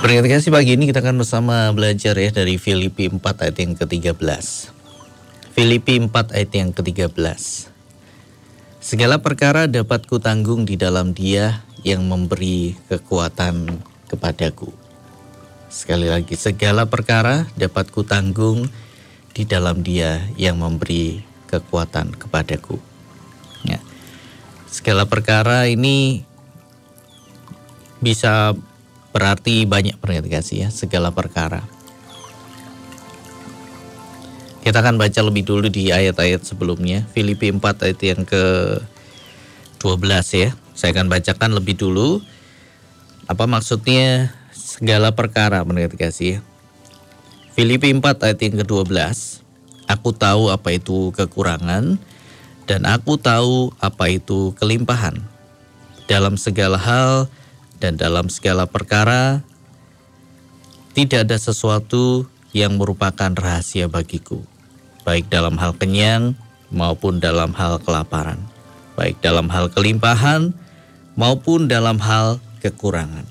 Berkat kasih pagi ini kita akan bersama belajar ya dari Filipi 4 ayat yang ke-13. Filipi 4 ayat yang ke-13. Segala perkara dapat kutanggung di dalam dia yang memberi kekuatan kepadaku. Sekali lagi, segala perkara dapat kutanggung di dalam dia yang memberi kekuatan kepadaku. Ya. Segala perkara ini bisa berarti banyak kasih ya segala perkara. Kita akan baca lebih dulu di ayat-ayat sebelumnya. Filipi 4 ayat yang ke 12 ya. Saya akan bacakan lebih dulu. Apa maksudnya segala perkara kasih ya. Filipi 4 ayat yang ke-12. Aku tahu apa itu kekurangan dan aku tahu apa itu kelimpahan. Dalam segala hal dan dalam segala perkara tidak ada sesuatu yang merupakan rahasia bagiku, baik dalam hal kenyang maupun dalam hal kelaparan, baik dalam hal kelimpahan maupun dalam hal kekurangan.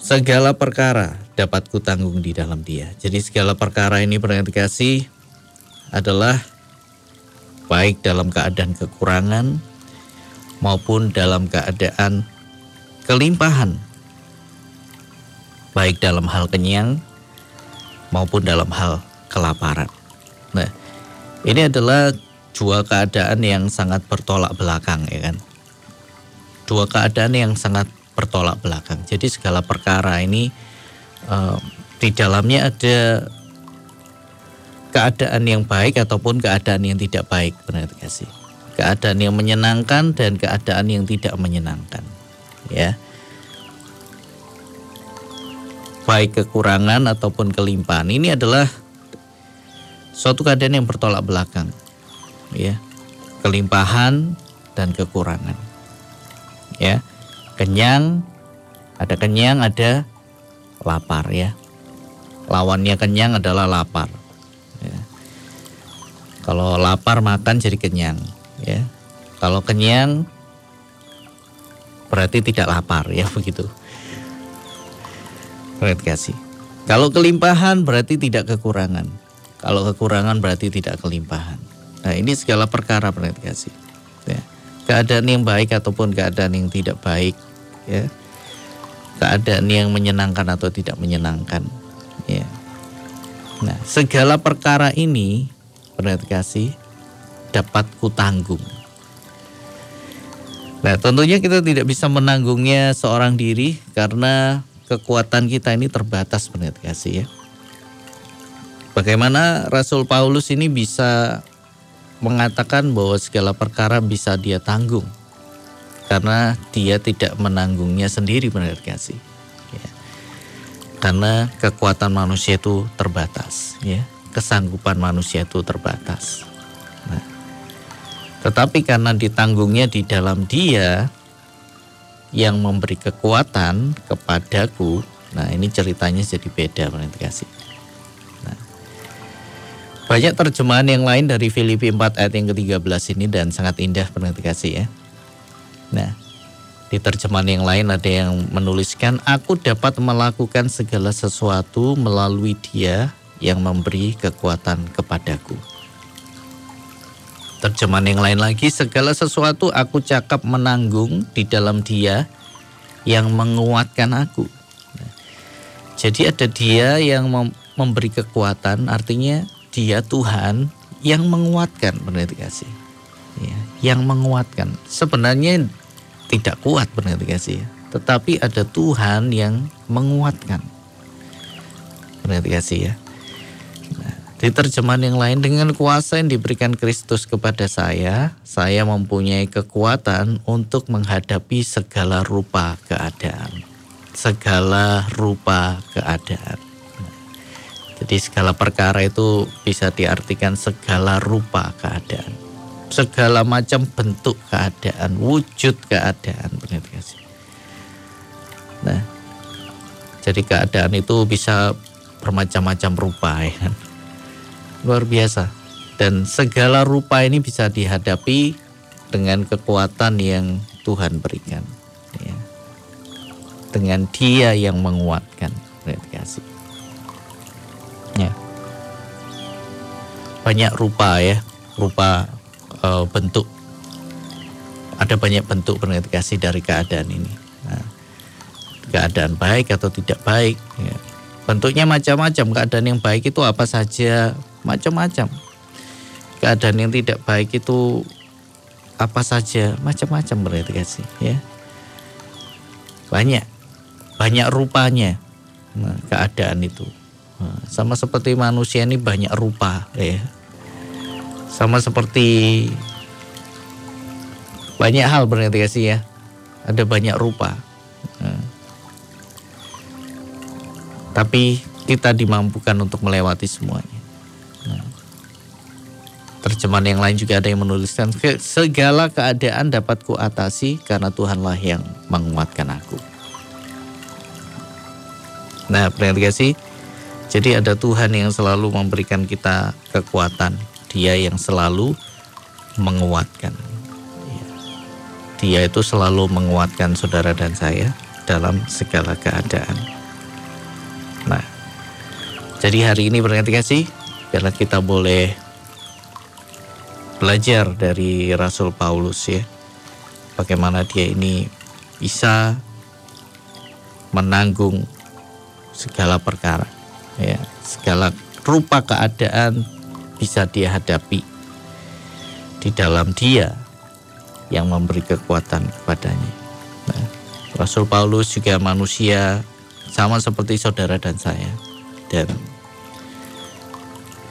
Segala perkara dapat kutanggung di dalam dia. Jadi segala perkara ini kasih adalah baik dalam keadaan kekurangan maupun dalam keadaan kelimpahan, baik dalam hal kenyang maupun dalam hal kelaparan. Nah, ini adalah dua keadaan yang sangat bertolak belakang, ya kan? Dua keadaan yang sangat bertolak belakang. Jadi segala perkara ini uh, di dalamnya ada keadaan yang baik ataupun keadaan yang tidak baik, benar kasih. Keadaan yang menyenangkan dan keadaan yang tidak menyenangkan ya. Baik kekurangan ataupun kelimpahan ini adalah suatu keadaan yang bertolak belakang ya. Kelimpahan dan kekurangan ya. Kenyang ada kenyang ada lapar ya. Lawannya kenyang adalah lapar ya. kalau lapar makan jadi kenyang ya. Kalau kenyang berarti tidak lapar ya begitu. Perhatikan kasih. Kalau kelimpahan berarti tidak kekurangan. Kalau kekurangan berarti tidak kelimpahan. Nah ini segala perkara perhatikan kasih. Ya. Keadaan yang baik ataupun keadaan yang tidak baik. Ya. Keadaan yang menyenangkan atau tidak menyenangkan. Ya. Nah segala perkara ini perhatikan kasih dapat kutanggung Nah, tentunya kita tidak bisa menanggungnya seorang diri karena kekuatan kita ini terbatas benar kasih ya. Bagaimana Rasul Paulus ini bisa mengatakan bahwa segala perkara bisa dia tanggung karena dia tidak menanggungnya sendiri benar kasih. Ya. Karena kekuatan manusia itu terbatas, ya. Kesanggupan manusia itu terbatas. Tetapi karena ditanggungnya di dalam dia yang memberi kekuatan kepadaku, nah ini ceritanya jadi beda kasih. Nah, banyak terjemahan yang lain dari Filipi 4 ayat yang ke-13 ini dan sangat indah kasih ya. Nah, di terjemahan yang lain ada yang menuliskan, aku dapat melakukan segala sesuatu melalui dia yang memberi kekuatan kepadaku. Terjemahan yang lain lagi, segala sesuatu aku cakap menanggung di dalam dia yang menguatkan aku. jadi ada dia yang memberi kekuatan, artinya dia Tuhan yang menguatkan, benar dikasih. Ya, yang menguatkan. Sebenarnya tidak kuat, benar dikasih. Tetapi ada Tuhan yang menguatkan. Benar dikasih ya. Di terjemahan yang lain, dengan kuasa yang diberikan Kristus kepada saya, saya mempunyai kekuatan untuk menghadapi segala rupa keadaan. Segala rupa keadaan. Jadi segala perkara itu bisa diartikan segala rupa keadaan. Segala macam bentuk keadaan, wujud keadaan. Nah, jadi keadaan itu bisa bermacam-macam rupa ya kan luar biasa. Dan segala rupa ini bisa dihadapi dengan kekuatan yang Tuhan berikan. Ya. dengan dia yang menguatkan. Kasih. Ya. Banyak rupa ya, rupa uh, bentuk. Ada banyak bentuk kasih dari keadaan ini. Nah, keadaan baik atau tidak baik. Ya. Bentuknya macam-macam. Keadaan yang baik itu apa saja, macam-macam. Keadaan yang tidak baik itu apa saja, macam-macam kasih ya. Banyak, banyak rupanya nah, keadaan itu. Nah, sama seperti manusia ini banyak rupa ya. Sama seperti banyak hal kasih ya. Ada banyak rupa. Nah, tapi kita dimampukan untuk melewati semuanya. Terjemahan yang lain juga ada yang menuliskan segala keadaan dapat kuatasi karena Tuhanlah yang menguatkan aku. Nah, kasih. Jadi ada Tuhan yang selalu memberikan kita kekuatan. Dia yang selalu menguatkan. Iya. Dia itu selalu menguatkan saudara dan saya dalam segala keadaan. Nah, jadi hari ini kasih. biarlah kita boleh belajar dari Rasul Paulus ya. Bagaimana dia ini bisa menanggung segala perkara ya. Segala rupa keadaan bisa dia hadapi di dalam dia yang memberi kekuatan kepadanya. Nah, Rasul Paulus juga manusia sama seperti saudara dan saya. Dan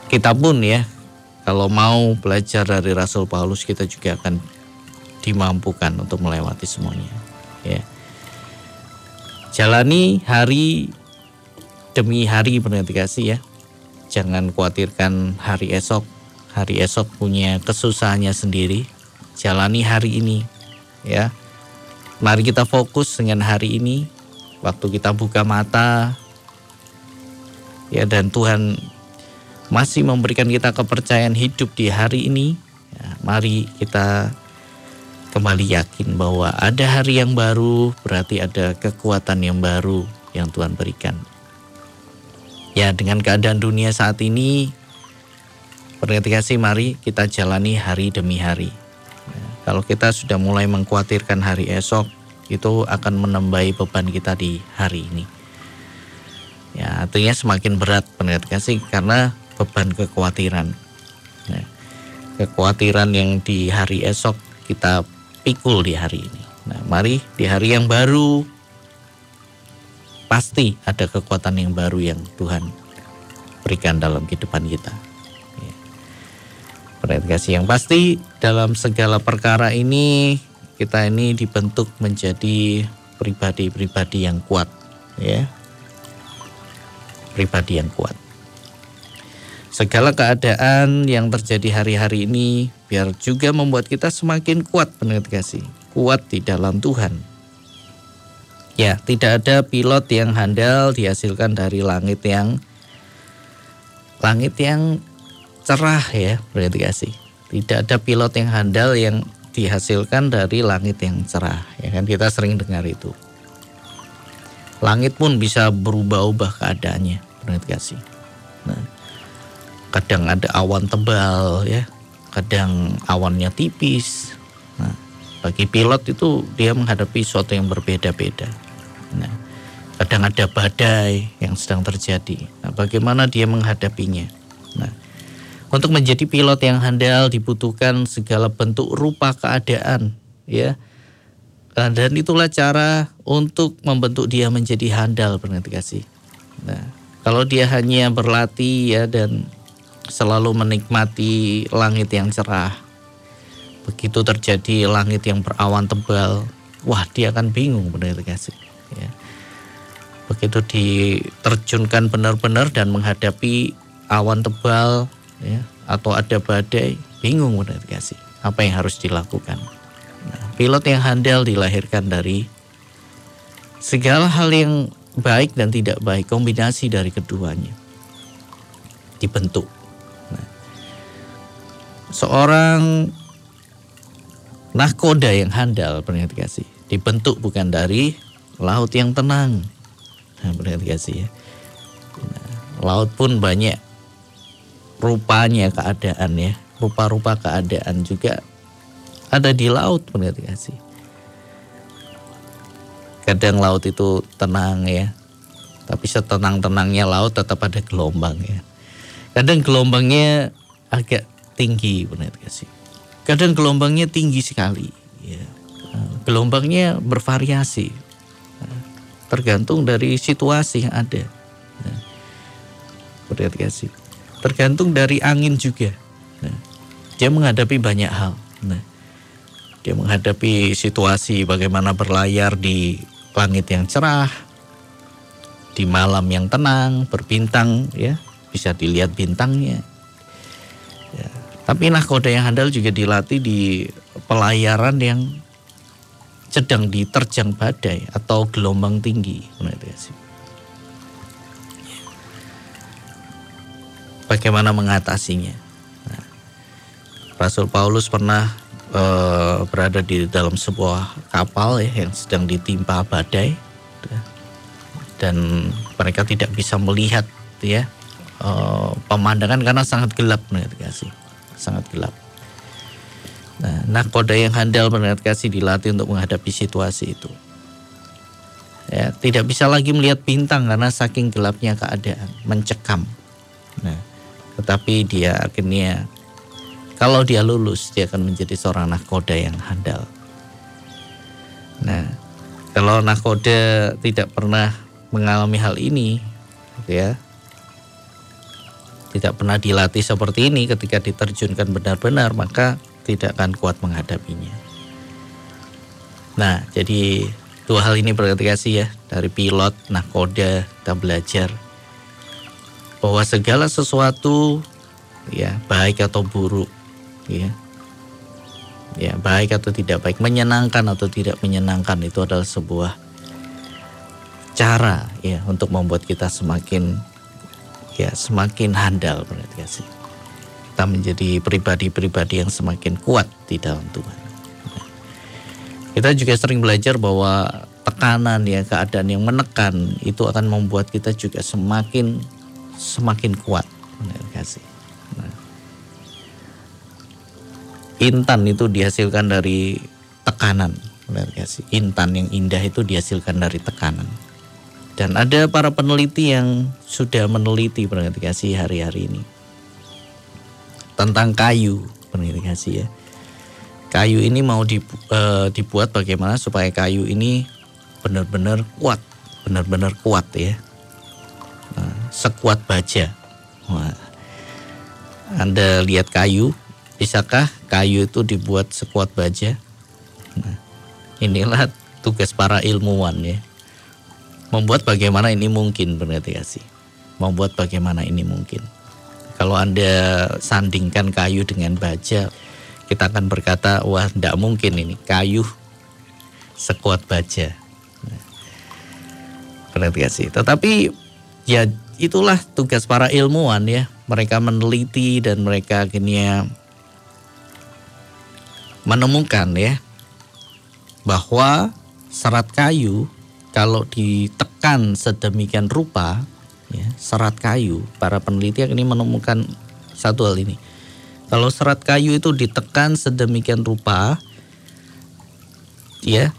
kita pun ya kalau mau belajar dari Rasul Paulus kita juga akan dimampukan untuk melewati semuanya ya jalani hari demi hari kasih ya. Jangan khawatirkan hari esok. Hari esok punya kesusahannya sendiri. Jalani hari ini ya. Mari kita fokus dengan hari ini. Waktu kita buka mata ya dan Tuhan masih memberikan kita kepercayaan hidup di hari ini. Ya, mari kita kembali yakin bahwa ada hari yang baru, berarti ada kekuatan yang baru yang Tuhan berikan. Ya dengan keadaan dunia saat ini kasih mari kita jalani hari demi hari. Ya, kalau kita sudah mulai mengkhawatirkan hari esok, itu akan menambahi beban kita di hari ini. Ya, artinya semakin berat kasih karena beban kekhawatiran. Ya, kekhawatiran yang di hari esok kita pikul di hari ini. Nah, mari di hari yang baru pasti ada kekuatan yang baru yang Tuhan berikan dalam kehidupan kita. Ya. kasih yang pasti dalam segala perkara ini kita ini dibentuk menjadi pribadi-pribadi yang kuat, ya. Pribadi yang kuat. Segala keadaan yang terjadi hari-hari ini biar juga membuat kita semakin kuat kasih, kuat di dalam Tuhan, Ya, tidak ada pilot yang handal dihasilkan dari langit yang langit yang cerah ya, berarti kasih. Tidak ada pilot yang handal yang dihasilkan dari langit yang cerah, ya kan kita sering dengar itu. Langit pun bisa berubah-ubah keadaannya, berarti kasih. Nah, kadang ada awan tebal ya, kadang awannya tipis. Nah, bagi pilot itu dia menghadapi sesuatu yang berbeda-beda. Nah, kadang ada badai yang sedang terjadi. Nah, bagaimana dia menghadapinya? Nah, untuk menjadi pilot yang handal dibutuhkan segala bentuk rupa keadaan, ya. Dan itulah cara untuk membentuk dia menjadi handal, berarti kasih. Nah, kalau dia hanya berlatih ya dan selalu menikmati langit yang cerah, begitu terjadi langit yang berawan tebal, wah dia akan bingung, berarti kasih ya. begitu diterjunkan benar-benar dan menghadapi awan tebal ya atau ada badai bingung benar kasih apa yang harus dilakukan. Nah, pilot yang handal dilahirkan dari segala hal yang baik dan tidak baik kombinasi dari keduanya. Dibentuk seorang nahkoda yang handal pernah dikasih dibentuk bukan dari laut yang tenang. Nah, kasih ya. Nah, laut pun banyak rupanya keadaan ya, rupa-rupa keadaan juga ada di laut kasih. Kadang laut itu tenang ya, tapi setenang-tenangnya laut tetap ada gelombang ya. Kadang gelombangnya agak tinggi kasih. Kadang gelombangnya tinggi sekali ya. Gelombangnya bervariasi tergantung dari situasi yang ada. Nah, kasih. Tergantung dari angin juga. Nah, dia menghadapi banyak hal. Nah, dia menghadapi situasi bagaimana berlayar di langit yang cerah, di malam yang tenang, berbintang, ya bisa dilihat bintangnya. Ya. Tapi nahkoda yang handal juga dilatih di pelayaran yang sedang diterjang badai atau gelombang tinggi. Bagaimana mengatasinya? Nah, Rasul Paulus pernah uh, berada di dalam sebuah kapal ya yang sedang ditimpa badai dan mereka tidak bisa melihat ya uh, pemandangan karena sangat gelap sangat gelap. Nah, nakoda yang handal kasih dilatih untuk menghadapi situasi itu. Ya, tidak bisa lagi melihat bintang karena saking gelapnya keadaan, mencekam. Nah, tetapi dia akhirnya kalau dia lulus dia akan menjadi seorang nakoda yang handal. Nah, kalau nakoda tidak pernah mengalami hal ini, gitu ya, tidak pernah dilatih seperti ini ketika diterjunkan benar-benar, maka tidak akan kuat menghadapinya. Nah, jadi dua hal ini kasih ya dari pilot, nakoda kita belajar bahwa segala sesuatu ya baik atau buruk ya ya baik atau tidak baik menyenangkan atau tidak menyenangkan itu adalah sebuah cara ya untuk membuat kita semakin ya semakin handal kasih kita menjadi pribadi-pribadi yang semakin kuat di dalam Tuhan. Kita juga sering belajar bahwa tekanan ya keadaan yang menekan itu akan membuat kita juga semakin semakin kuat. Kasih. Nah. Intan itu dihasilkan dari tekanan. Kasih. Intan yang indah itu dihasilkan dari tekanan. Dan ada para peneliti yang sudah meneliti kasih hari-hari ini tentang kayu kasih ya. Kayu ini mau dibu uh, dibuat bagaimana supaya kayu ini benar-benar kuat, benar-benar kuat ya. Nah, sekuat baja. Wah. Anda lihat kayu, bisakah kayu itu dibuat sekuat baja? Nah, inilah tugas para ilmuwan ya. Membuat bagaimana ini mungkin berarti kasih. Membuat bagaimana ini mungkin. Kalau Anda sandingkan kayu dengan baja, kita akan berkata, wah tidak mungkin ini kayu sekuat baja. Berarti sih. Tetapi ya itulah tugas para ilmuwan ya. Mereka meneliti dan mereka akhirnya menemukan ya bahwa serat kayu kalau ditekan sedemikian rupa ya, serat kayu. Para peneliti ini menemukan satu hal ini. Kalau serat kayu itu ditekan sedemikian rupa, ya,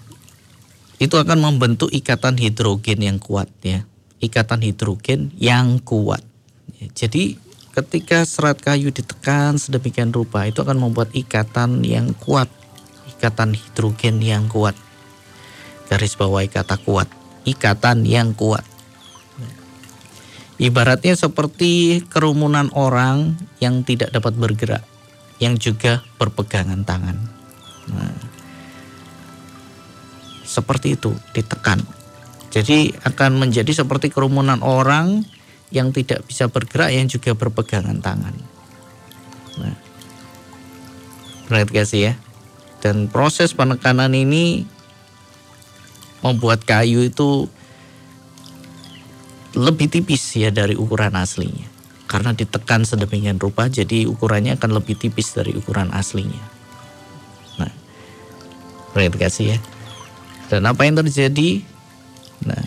itu akan membentuk ikatan hidrogen yang kuat, ya, ikatan hidrogen yang kuat. Ya, jadi ketika serat kayu ditekan sedemikian rupa, itu akan membuat ikatan yang kuat, ikatan hidrogen yang kuat. Garis bawahi kata kuat, ikatan yang kuat. Ibaratnya seperti kerumunan orang yang tidak dapat bergerak, yang juga berpegangan tangan. Nah, seperti itu, ditekan. Jadi akan menjadi seperti kerumunan orang yang tidak bisa bergerak, yang juga berpegangan tangan. Nah, kasih ya. Dan proses penekanan ini membuat kayu itu lebih tipis ya dari ukuran aslinya. Karena ditekan sedemikian rupa jadi ukurannya akan lebih tipis dari ukuran aslinya. Nah, kasih ya. Dan apa yang terjadi? Nah,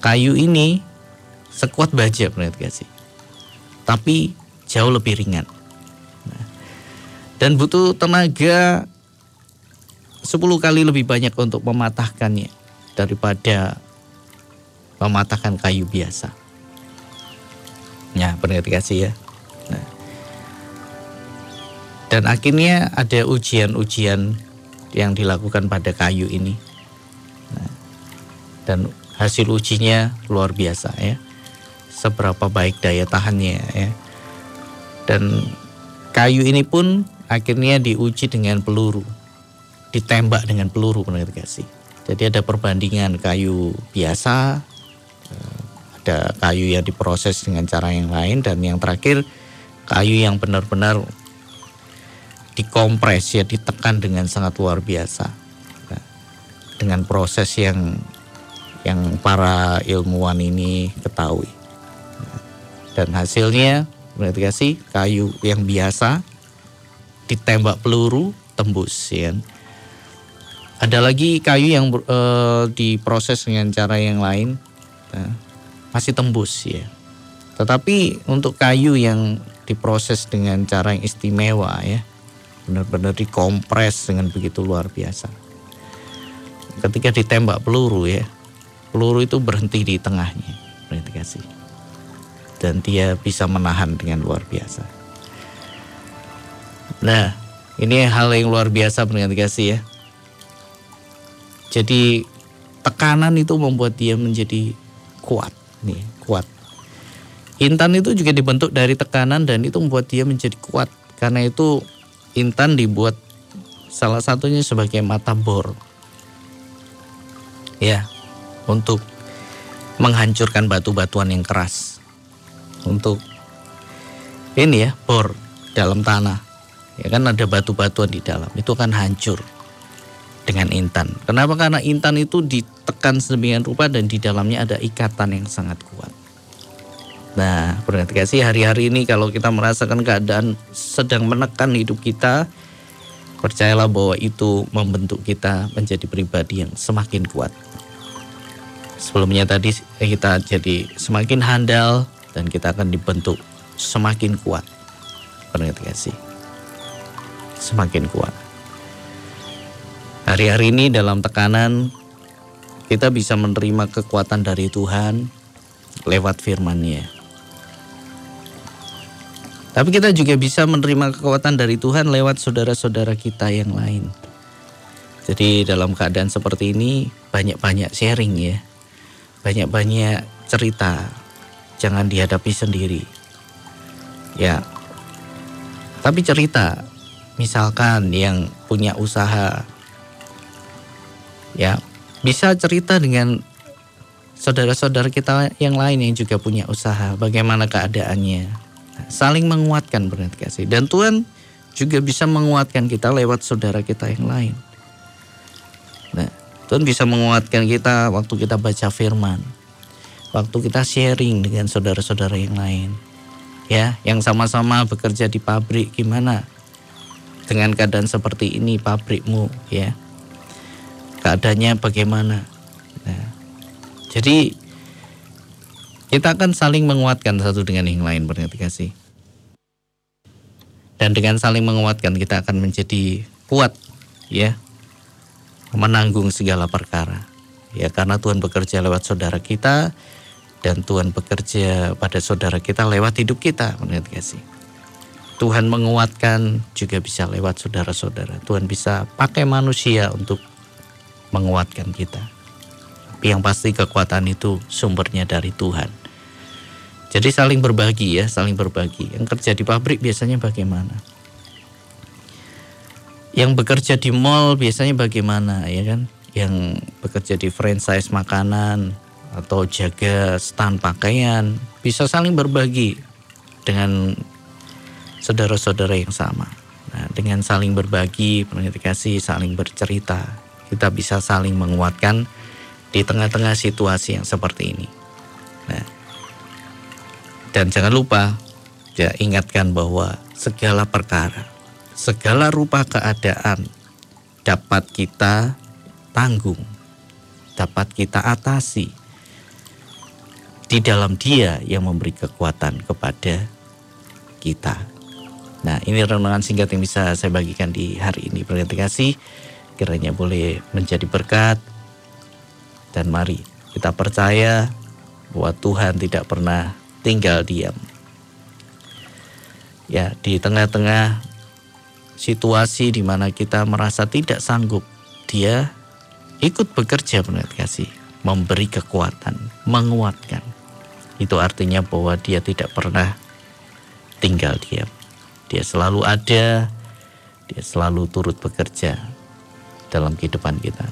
kayu ini sekuat baja perhatikan sih. Tapi jauh lebih ringan. Nah, dan butuh tenaga 10 kali lebih banyak untuk mematahkannya daripada mematahkan kayu biasa. Ya, perhatikan sih ya. Nah, dan akhirnya ada ujian-ujian yang dilakukan pada kayu ini. Nah, dan hasil ujinya luar biasa ya. Seberapa baik daya tahannya ya. Dan kayu ini pun akhirnya diuji dengan peluru. Ditembak dengan peluru kasih. Jadi ada perbandingan kayu biasa, eh, ada kayu yang diproses dengan cara yang lain dan yang terakhir kayu yang benar-benar dikompres ya ditekan dengan sangat luar biasa. Nah, dengan proses yang yang para ilmuwan ini ketahui. Dan hasilnya berarti kasih kayu yang biasa ditembak peluru tembus ya ada lagi kayu yang e, diproses dengan cara yang lain nah, masih tembus ya tetapi untuk kayu yang diproses dengan cara yang istimewa ya benar-benar dikompres dengan begitu luar biasa. Ketika ditembak peluru ya, peluru itu berhenti di tengahnya, berhenti kasih. Dan dia bisa menahan dengan luar biasa. Nah, ini hal yang luar biasa berhenti kasih ya. Jadi tekanan itu membuat dia menjadi kuat, nih kuat. Intan itu juga dibentuk dari tekanan dan itu membuat dia menjadi kuat. Karena itu intan dibuat salah satunya sebagai mata bor. Ya, untuk menghancurkan batu-batuan yang keras. Untuk ini ya, bor dalam tanah. Ya kan ada batu-batuan di dalam, itu akan hancur dengan intan. Kenapa? Karena intan itu ditekan sedemikian rupa dan di dalamnya ada ikatan yang sangat kuat. Nah, berarti kasih hari-hari ini kalau kita merasakan keadaan sedang menekan hidup kita, percayalah bahwa itu membentuk kita menjadi pribadi yang semakin kuat. Sebelumnya tadi kita jadi semakin handal dan kita akan dibentuk semakin kuat. Berarti kasih. Semakin kuat. Hari-hari ini dalam tekanan kita bisa menerima kekuatan dari Tuhan lewat firman-Nya. Tapi kita juga bisa menerima kekuatan dari Tuhan lewat saudara-saudara kita yang lain. Jadi dalam keadaan seperti ini banyak-banyak sharing ya. Banyak-banyak cerita. Jangan dihadapi sendiri. Ya. Tapi cerita. Misalkan yang punya usaha ya bisa cerita dengan saudara-saudara kita yang lain yang juga punya usaha, bagaimana keadaannya, saling menguatkan berarti kasih. Dan Tuhan juga bisa menguatkan kita lewat saudara kita yang lain. Nah, Tuhan bisa menguatkan kita waktu kita baca firman. Waktu kita sharing dengan saudara-saudara yang lain. Ya, yang sama-sama bekerja di pabrik gimana? Dengan keadaan seperti ini pabrikmu ya. Keadaannya bagaimana? Nah, jadi kita akan saling menguatkan satu dengan yang lain berarti kasih. Dan dengan saling menguatkan kita akan menjadi kuat ya. Menanggung segala perkara. Ya karena Tuhan bekerja lewat saudara kita dan Tuhan bekerja pada saudara kita lewat hidup kita berarti kasih. Tuhan menguatkan juga bisa lewat saudara-saudara. Tuhan bisa pakai manusia untuk menguatkan kita. Tapi yang pasti kekuatan itu sumbernya dari Tuhan. Jadi saling berbagi ya, saling berbagi. Yang kerja di pabrik biasanya bagaimana? Yang bekerja di mall biasanya bagaimana ya kan? Yang bekerja di franchise makanan atau jaga stand pakaian bisa saling berbagi dengan saudara-saudara yang sama. Nah, dengan saling berbagi, kasih, saling bercerita, kita bisa saling menguatkan di tengah-tengah situasi yang seperti ini. Nah, dan jangan lupa ya ingatkan bahwa segala perkara, segala rupa keadaan dapat kita tanggung dapat kita atasi. Di dalam Dia yang memberi kekuatan kepada kita. Nah, ini renungan singkat yang bisa saya bagikan di hari ini. Terima kasih. Kiranya boleh menjadi berkat. Dan mari kita percaya bahwa Tuhan tidak pernah tinggal diam. Ya, di tengah-tengah situasi di mana kita merasa tidak sanggup, dia ikut bekerja benar kasih, memberi kekuatan, menguatkan. Itu artinya bahwa dia tidak pernah tinggal diam. Dia selalu ada, dia selalu turut bekerja dalam kehidupan kita.